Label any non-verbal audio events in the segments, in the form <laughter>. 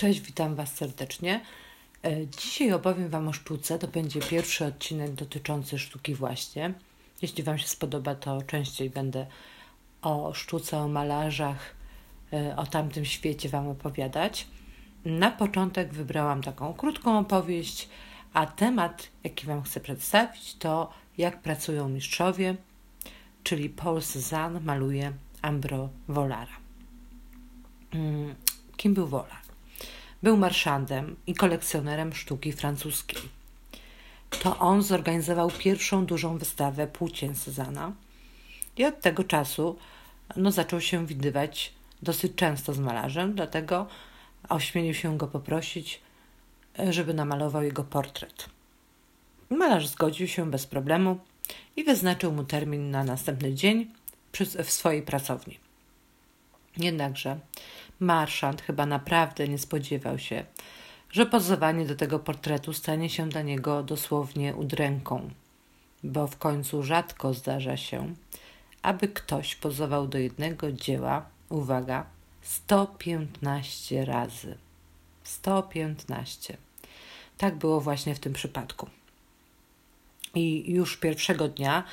Cześć, witam Was serdecznie. E, dzisiaj opowiem Wam o sztuce. To będzie pierwszy odcinek dotyczący sztuki właśnie. Jeśli Wam się spodoba, to częściej będę o sztuce, o malarzach, e, o tamtym świecie Wam opowiadać. Na początek wybrałam taką krótką opowieść, a temat, jaki Wam chcę przedstawić, to jak pracują mistrzowie, czyli Paul Cézanne maluje Ambro Volara. Mm, kim był Volar? Był marszandem i kolekcjonerem sztuki francuskiej. To on zorganizował pierwszą dużą wystawę płócien Cezana i od tego czasu no, zaczął się widywać dosyć często z malarzem, dlatego ośmielił się go poprosić, żeby namalował jego portret. Malarz zgodził się bez problemu i wyznaczył mu termin na następny dzień w swojej pracowni. Jednakże marszant chyba naprawdę nie spodziewał się, że pozowanie do tego portretu stanie się dla niego dosłownie udręką, bo w końcu rzadko zdarza się, aby ktoś pozował do jednego dzieła, uwaga, 115 razy. 115. Tak było właśnie w tym przypadku. I już pierwszego dnia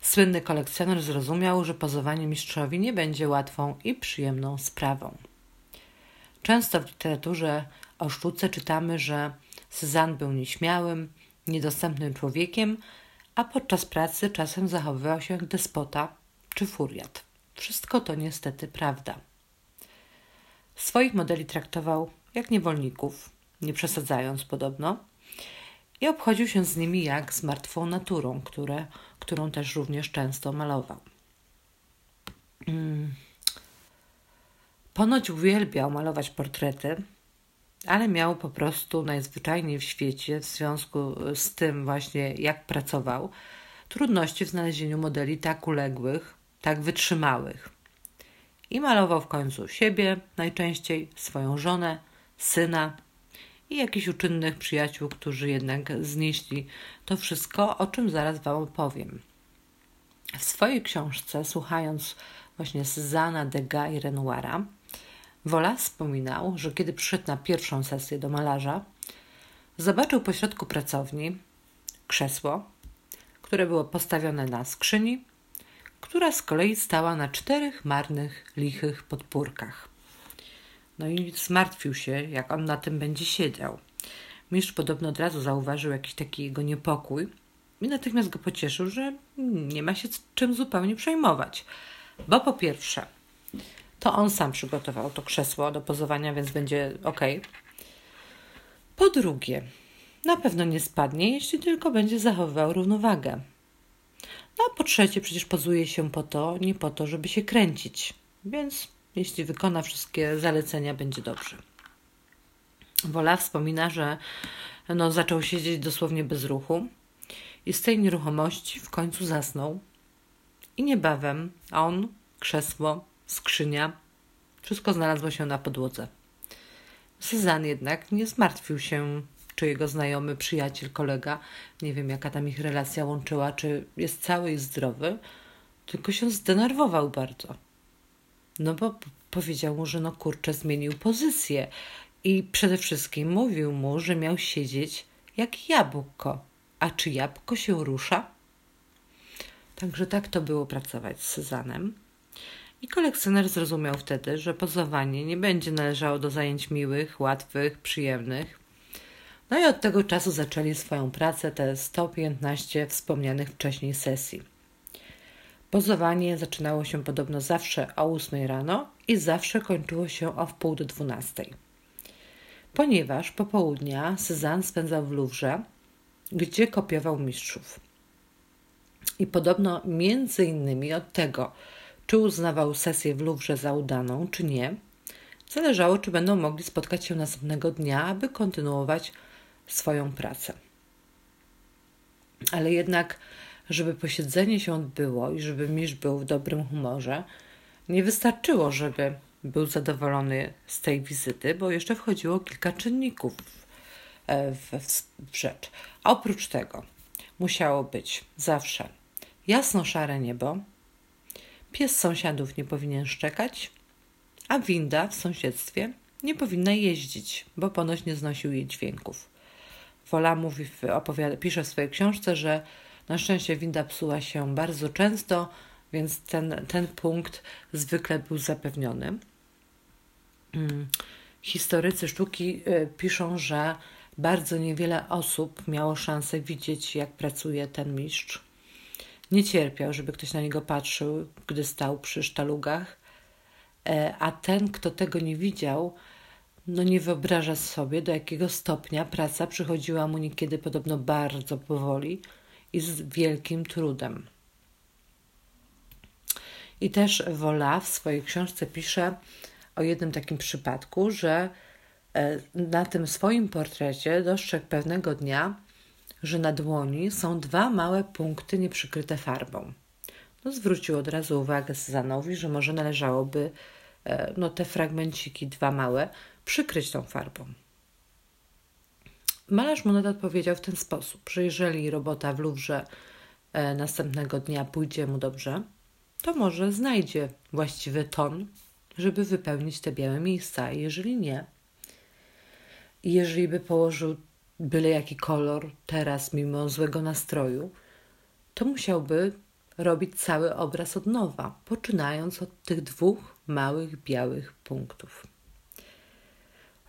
słynny kolekcjoner zrozumiał, że pozowanie mistrzowi nie będzie łatwą i przyjemną sprawą. Często w literaturze o sztuce czytamy, że Cezanne był nieśmiałym, niedostępnym człowiekiem, a podczas pracy czasem zachowywał się jak despota czy furiat. Wszystko to niestety prawda. Swoich modeli traktował jak niewolników, nie przesadzając podobno, i obchodził się z nimi jak z martwą naturą, które, którą też również często malował. Hmm. Ponoć uwielbiał malować portrety, ale miał po prostu najzwyczajniej w świecie, w związku z tym właśnie jak pracował, trudności w znalezieniu modeli tak uległych, tak wytrzymałych. I malował w końcu siebie, najczęściej swoją żonę, syna i jakichś uczynnych przyjaciół, którzy jednak znieśli to wszystko, o czym zaraz Wam opowiem. W swojej książce, słuchając właśnie Cezana, Degas i Renoira, Wola wspominał, że kiedy przyszedł na pierwszą sesję do malarza, zobaczył pośrodku pracowni krzesło, które było postawione na skrzyni, która z kolei stała na czterech marnych, lichych podpórkach. No i zmartwił się, jak on na tym będzie siedział. Mistrz podobno od razu zauważył jakiś taki jego niepokój i natychmiast go pocieszył, że nie ma się czym zupełnie przejmować. Bo po pierwsze, to on sam przygotował to krzesło do pozowania, więc będzie ok. Po drugie, na pewno nie spadnie, jeśli tylko będzie zachowywał równowagę. No a po trzecie, przecież pozuje się po to, nie po to, żeby się kręcić. Więc jeśli wykona wszystkie zalecenia, będzie dobrze. Wola wspomina, że no, zaczął siedzieć dosłownie bez ruchu i z tej nieruchomości w końcu zasnął. I niebawem on, krzesło, skrzynia, wszystko znalazło się na podłodze. Cezanne jednak nie zmartwił się, czy jego znajomy, przyjaciel, kolega, nie wiem jaka tam ich relacja łączyła, czy jest cały i zdrowy, tylko się zdenerwował bardzo. No bo powiedział mu, że no kurczę, zmienił pozycję i przede wszystkim mówił mu, że miał siedzieć jak jabłko. A czy jabłko się rusza? Także tak to było pracować z Cezanem. I kolekcjoner zrozumiał wtedy, że pozowanie nie będzie należało do zajęć miłych, łatwych, przyjemnych. No i od tego czasu zaczęli swoją pracę te 115 wspomnianych wcześniej sesji. Pozowanie zaczynało się podobno zawsze o 8 rano i zawsze kończyło się o wpół do 12. Ponieważ popołudnia Cezanne spędzał w Louvre, gdzie kopiował mistrzów. I podobno między innymi od tego, czy uznawał sesję w Louvre za udaną, czy nie, zależało, czy będą mogli spotkać się następnego dnia, aby kontynuować swoją pracę. Ale jednak, żeby posiedzenie się odbyło i żeby mistrz był w dobrym humorze, nie wystarczyło, żeby był zadowolony z tej wizyty, bo jeszcze wchodziło kilka czynników w, w, w rzecz. A oprócz tego musiało być zawsze jasno-szare niebo, Pies sąsiadów nie powinien szczekać, a winda w sąsiedztwie nie powinna jeździć, bo ponoć nie znosił jej dźwięków. Wola mówi, opowiada, pisze w swojej książce, że na szczęście winda psuła się bardzo często, więc ten, ten punkt zwykle był zapewniony. Hmm. Historycy sztuki y, piszą, że bardzo niewiele osób miało szansę widzieć, jak pracuje ten mistrz. Nie cierpiał, żeby ktoś na niego patrzył, gdy stał przy sztalugach, e, a ten, kto tego nie widział, no nie wyobraża sobie, do jakiego stopnia praca przychodziła mu niekiedy podobno bardzo powoli i z wielkim trudem. I też Wola w swojej książce pisze o jednym takim przypadku, że e, na tym swoim portrecie dostrzegł pewnego dnia, że na dłoni są dwa małe punkty nieprzykryte farbą. No, zwrócił od razu uwagę Sezanowi, że może należałoby e, no, te fragmenciki, dwa małe, przykryć tą farbą. Malarz mu odpowiedział w ten sposób, że jeżeli robota w Luwrze e, następnego dnia pójdzie mu dobrze, to może znajdzie właściwy ton, żeby wypełnić te białe miejsca. Jeżeli nie, jeżeli by położył byle jaki kolor teraz, mimo złego nastroju, to musiałby robić cały obraz od nowa, poczynając od tych dwóch małych białych punktów.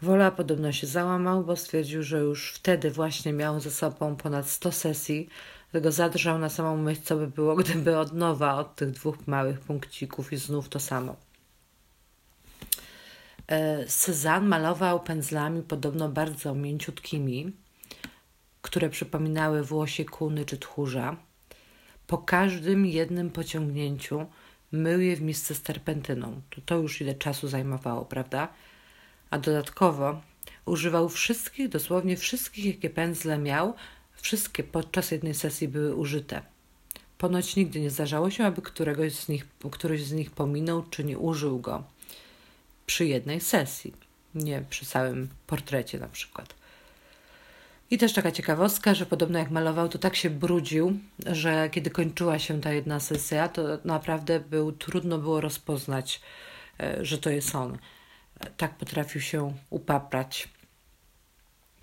Wola podobno się załamał, bo stwierdził, że już wtedy właśnie miał ze sobą ponad 100 sesji, tego zadrżał na samą myśl, co by było, <laughs> gdyby od nowa od tych dwóch małych punkcików i znów to samo. E, Cezanne malował pędzlami podobno bardzo mięciutkimi, które przypominały włosie kuny czy tchórza. Po każdym jednym pociągnięciu mył je w misce z terpentyną. To, to już ile czasu zajmowało, prawda? A dodatkowo używał wszystkich, dosłownie wszystkich, jakie pędzle miał, wszystkie podczas jednej sesji były użyte. Ponoć nigdy nie zdarzało się, aby któregoś z nich, któryś z nich pominął czy nie użył go przy jednej sesji, nie przy całym portrecie na przykład. I też taka ciekawostka, że podobno jak malował, to tak się brudził, że kiedy kończyła się ta jedna sesja, to naprawdę był, trudno było rozpoznać, e, że to jest on. Tak potrafił się upaprać.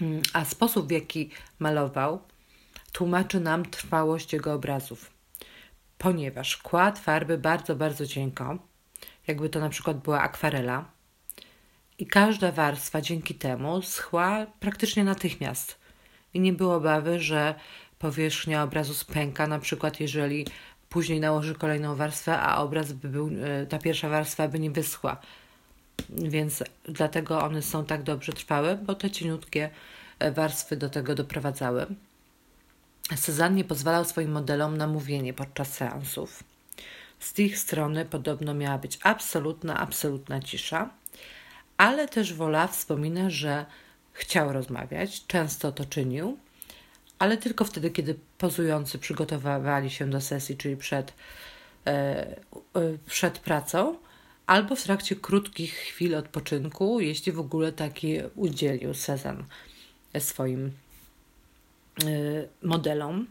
Mm, a sposób, w jaki malował, tłumaczy nam trwałość jego obrazów. Ponieważ kładł farby bardzo, bardzo cienko, jakby to na przykład była akwarela, i każda warstwa dzięki temu schła praktycznie natychmiast. I nie było obawy, że powierzchnia obrazu spęka, na przykład jeżeli później nałoży kolejną warstwę, a obraz by był, e, ta pierwsza warstwa by nie wyschła. Więc dlatego one są tak dobrze trwałe, bo te cieniutkie e, warstwy do tego doprowadzały. Cezanne nie pozwalał swoim modelom na mówienie podczas seansów. Z ich strony podobno miała być absolutna, absolutna cisza ale też Wola wspomina, że chciał rozmawiać, często to czynił, ale tylko wtedy, kiedy pozujący przygotowywali się do sesji, czyli przed, e, e, przed pracą, albo w trakcie krótkich chwil odpoczynku, jeśli w ogóle taki udzielił Cezanne swoim e, modelom.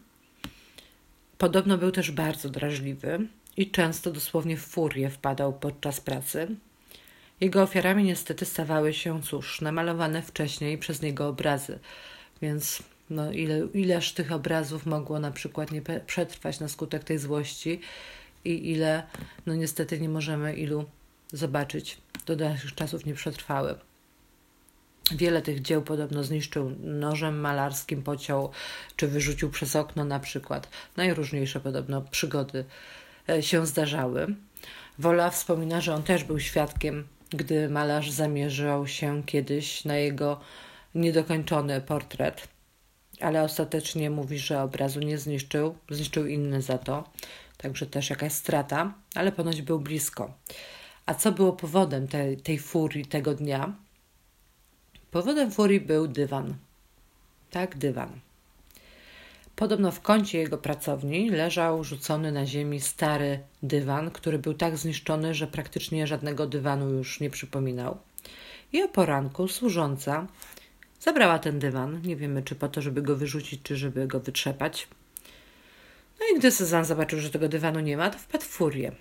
Podobno był też bardzo drażliwy i często dosłownie w furię wpadał podczas pracy. Jego ofiarami niestety stawały się, cóż, namalowane wcześniej przez niego obrazy, więc no, ile, ileż tych obrazów mogło na przykład nie przetrwać na skutek tej złości i ile, no niestety nie możemy ilu zobaczyć, do naszych czasów nie przetrwały. Wiele tych dzieł podobno zniszczył nożem malarskim, pociął czy wyrzucił przez okno na przykład. Najróżniejsze podobno przygody e, się zdarzały. Wola wspomina, że on też był świadkiem gdy malarz zamierzał się kiedyś na jego niedokończony portret, ale ostatecznie mówi, że obrazu nie zniszczył, zniszczył inny za to, także też jakaś strata, ale ponoć był blisko. A co było powodem tej, tej furii tego dnia? Powodem furii był dywan. Tak, dywan. Podobno w kącie jego pracowni leżał rzucony na ziemi stary dywan, który był tak zniszczony, że praktycznie żadnego dywanu już nie przypominał. I o poranku służąca zabrała ten dywan. Nie wiemy, czy po to, żeby go wyrzucić, czy żeby go wytrzepać. No i gdy Cezanne zobaczył, że tego dywanu nie ma, to wpadł w furię.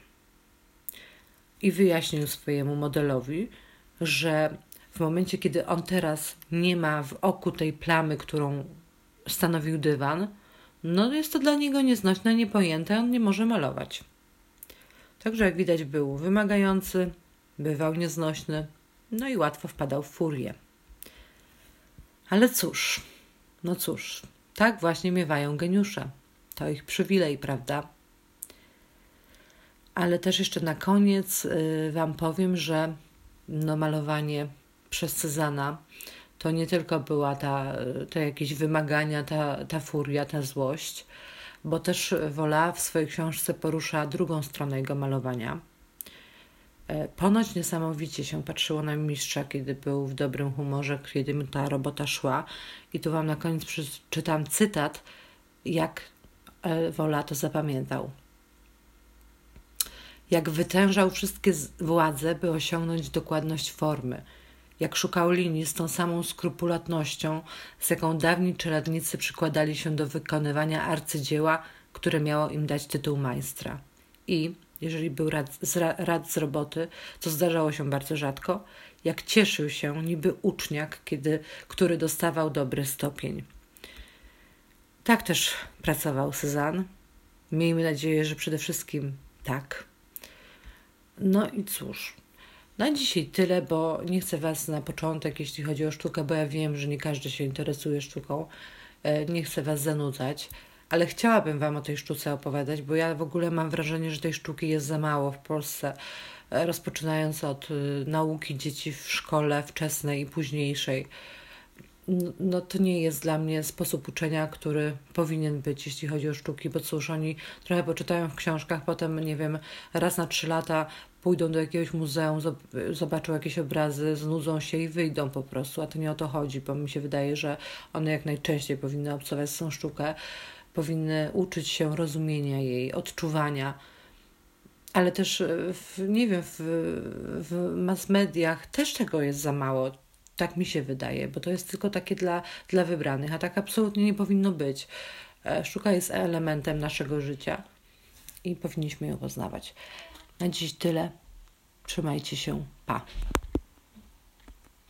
I wyjaśnił swojemu modelowi, że w momencie, kiedy on teraz nie ma w oku tej plamy, którą stanowił dywan, no jest to dla niego nieznośne, niepojęte, on nie może malować. Także jak widać był wymagający, bywał nieznośny, no i łatwo wpadał w furię. Ale cóż, no cóż, tak właśnie miewają geniusze. To ich przywilej, prawda? Ale też jeszcze na koniec y, Wam powiem, że no, malowanie przez Cezana to nie tylko była ta, te jakieś wymagania, ta, ta furia, ta złość, bo też Wola w swojej książce porusza drugą stronę jego malowania. E, ponoć niesamowicie się patrzyło na mistrza, kiedy był w dobrym humorze, kiedy mu ta robota szła. I tu Wam na koniec przeczytam cytat, jak e, Wola to zapamiętał. Jak wytężał wszystkie władze, by osiągnąć dokładność formy – jak szukał linii z tą samą skrupulatnością, z jaką dawni czeladnicy przykładali się do wykonywania arcydzieła, które miało im dać tytuł majstra. I, jeżeli był rad z, rad z roboty, co zdarzało się bardzo rzadko, jak cieszył się niby uczniak, kiedy, który dostawał dobry stopień. Tak też pracował Cezanne. Miejmy nadzieję, że przede wszystkim tak. No i cóż, na dzisiaj tyle, bo nie chcę Was na początek, jeśli chodzi o sztukę, bo ja wiem, że nie każdy się interesuje sztuką, e, nie chcę Was zanudzać, ale chciałabym Wam o tej sztuce opowiadać, bo ja w ogóle mam wrażenie, że tej sztuki jest za mało w Polsce, e, rozpoczynając od e, nauki dzieci w szkole wczesnej i późniejszej. No to nie jest dla mnie sposób uczenia, który powinien być, jeśli chodzi o sztuki, bo cóż, oni trochę poczytają w książkach, potem, nie wiem, raz na trzy lata pójdą do jakiegoś muzeum, zobaczą jakieś obrazy, znudzą się i wyjdą po prostu, a to nie o to chodzi, bo mi się wydaje, że one jak najczęściej powinny obcować z tą sztukę, powinny uczyć się rozumienia jej, odczuwania, ale też, w, nie wiem, w, w mass mediach też tego jest za mało tak mi się wydaje, bo to jest tylko takie dla, dla wybranych, a tak absolutnie nie powinno być. E, sztuka jest elementem naszego życia i powinniśmy ją poznawać. Na dziś tyle. Trzymajcie się. Pa.